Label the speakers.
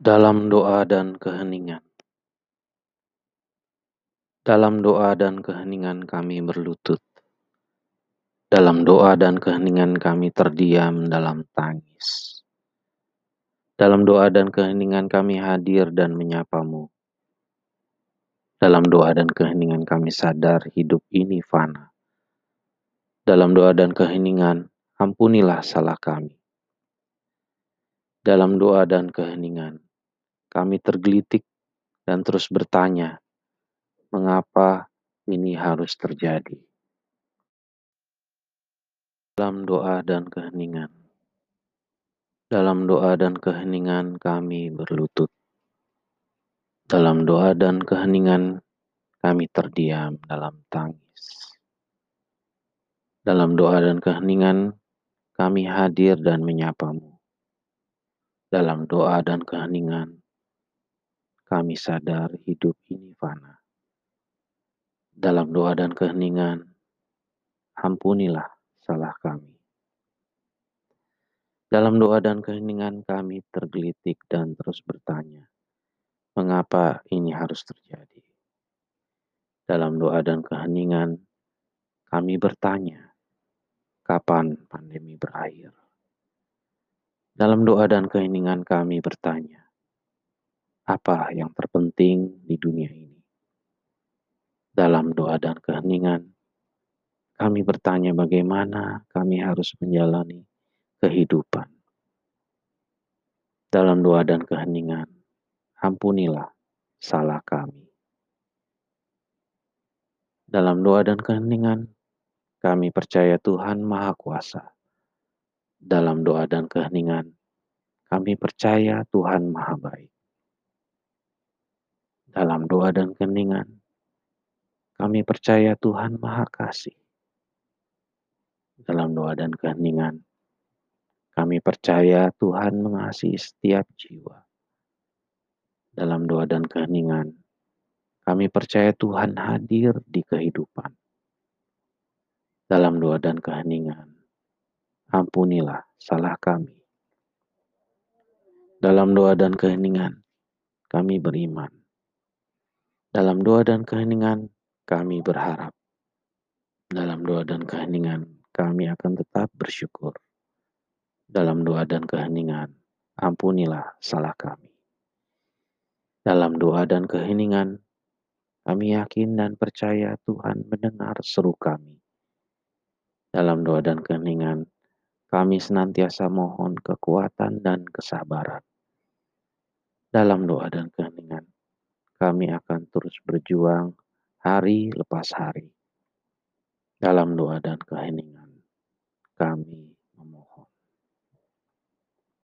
Speaker 1: Dalam doa dan keheningan Dalam doa dan keheningan kami berlutut. Dalam doa dan keheningan kami terdiam dalam tangis. Dalam doa dan keheningan kami hadir dan menyapamu. Dalam doa dan keheningan kami sadar hidup ini fana. Dalam doa dan keheningan, ampunilah salah kami. Dalam doa dan keheningan, kami tergelitik dan terus bertanya, mengapa ini harus terjadi? Dalam doa dan keheningan, dalam doa dan keheningan kami berlutut. Dalam doa dan keheningan kami terdiam dalam tangis. Dalam doa dan keheningan kami hadir dan menyapamu. Dalam doa dan keheningan kami sadar hidup ini fana. Dalam doa dan keheningan, ampunilah salah kami. Dalam doa dan keheningan kami tergelitik dan terus bertanya, mengapa ini harus terjadi? Dalam doa dan keheningan kami bertanya, kapan pandemi berakhir? Dalam doa dan keheningan kami bertanya, apa yang terpenting di dunia ini? Dalam doa dan keheningan, kami bertanya bagaimana kami harus menjalani kehidupan. Dalam doa dan keheningan, ampunilah salah kami. Dalam doa dan keheningan, kami percaya Tuhan Maha Kuasa. Dalam doa dan keheningan, kami percaya Tuhan Maha Baik. Dalam doa dan keheningan, kami percaya Tuhan Maha Kasih. Dalam doa dan keheningan, kami percaya Tuhan mengasihi setiap jiwa. Dalam doa dan keheningan, kami percaya Tuhan hadir di kehidupan. Dalam doa dan keheningan, ampunilah salah kami. Dalam doa dan keheningan, kami beriman. Dalam doa dan keheningan, kami berharap. Dalam doa dan keheningan, kami akan tetap bersyukur. Dalam doa dan keheningan, ampunilah salah kami. Dalam doa dan keheningan, kami yakin dan percaya Tuhan mendengar seru kami. Dalam doa dan keheningan, kami senantiasa mohon kekuatan dan kesabaran. Dalam doa dan keheningan, kami akan terus berjuang hari lepas hari. Dalam doa dan keheningan, kami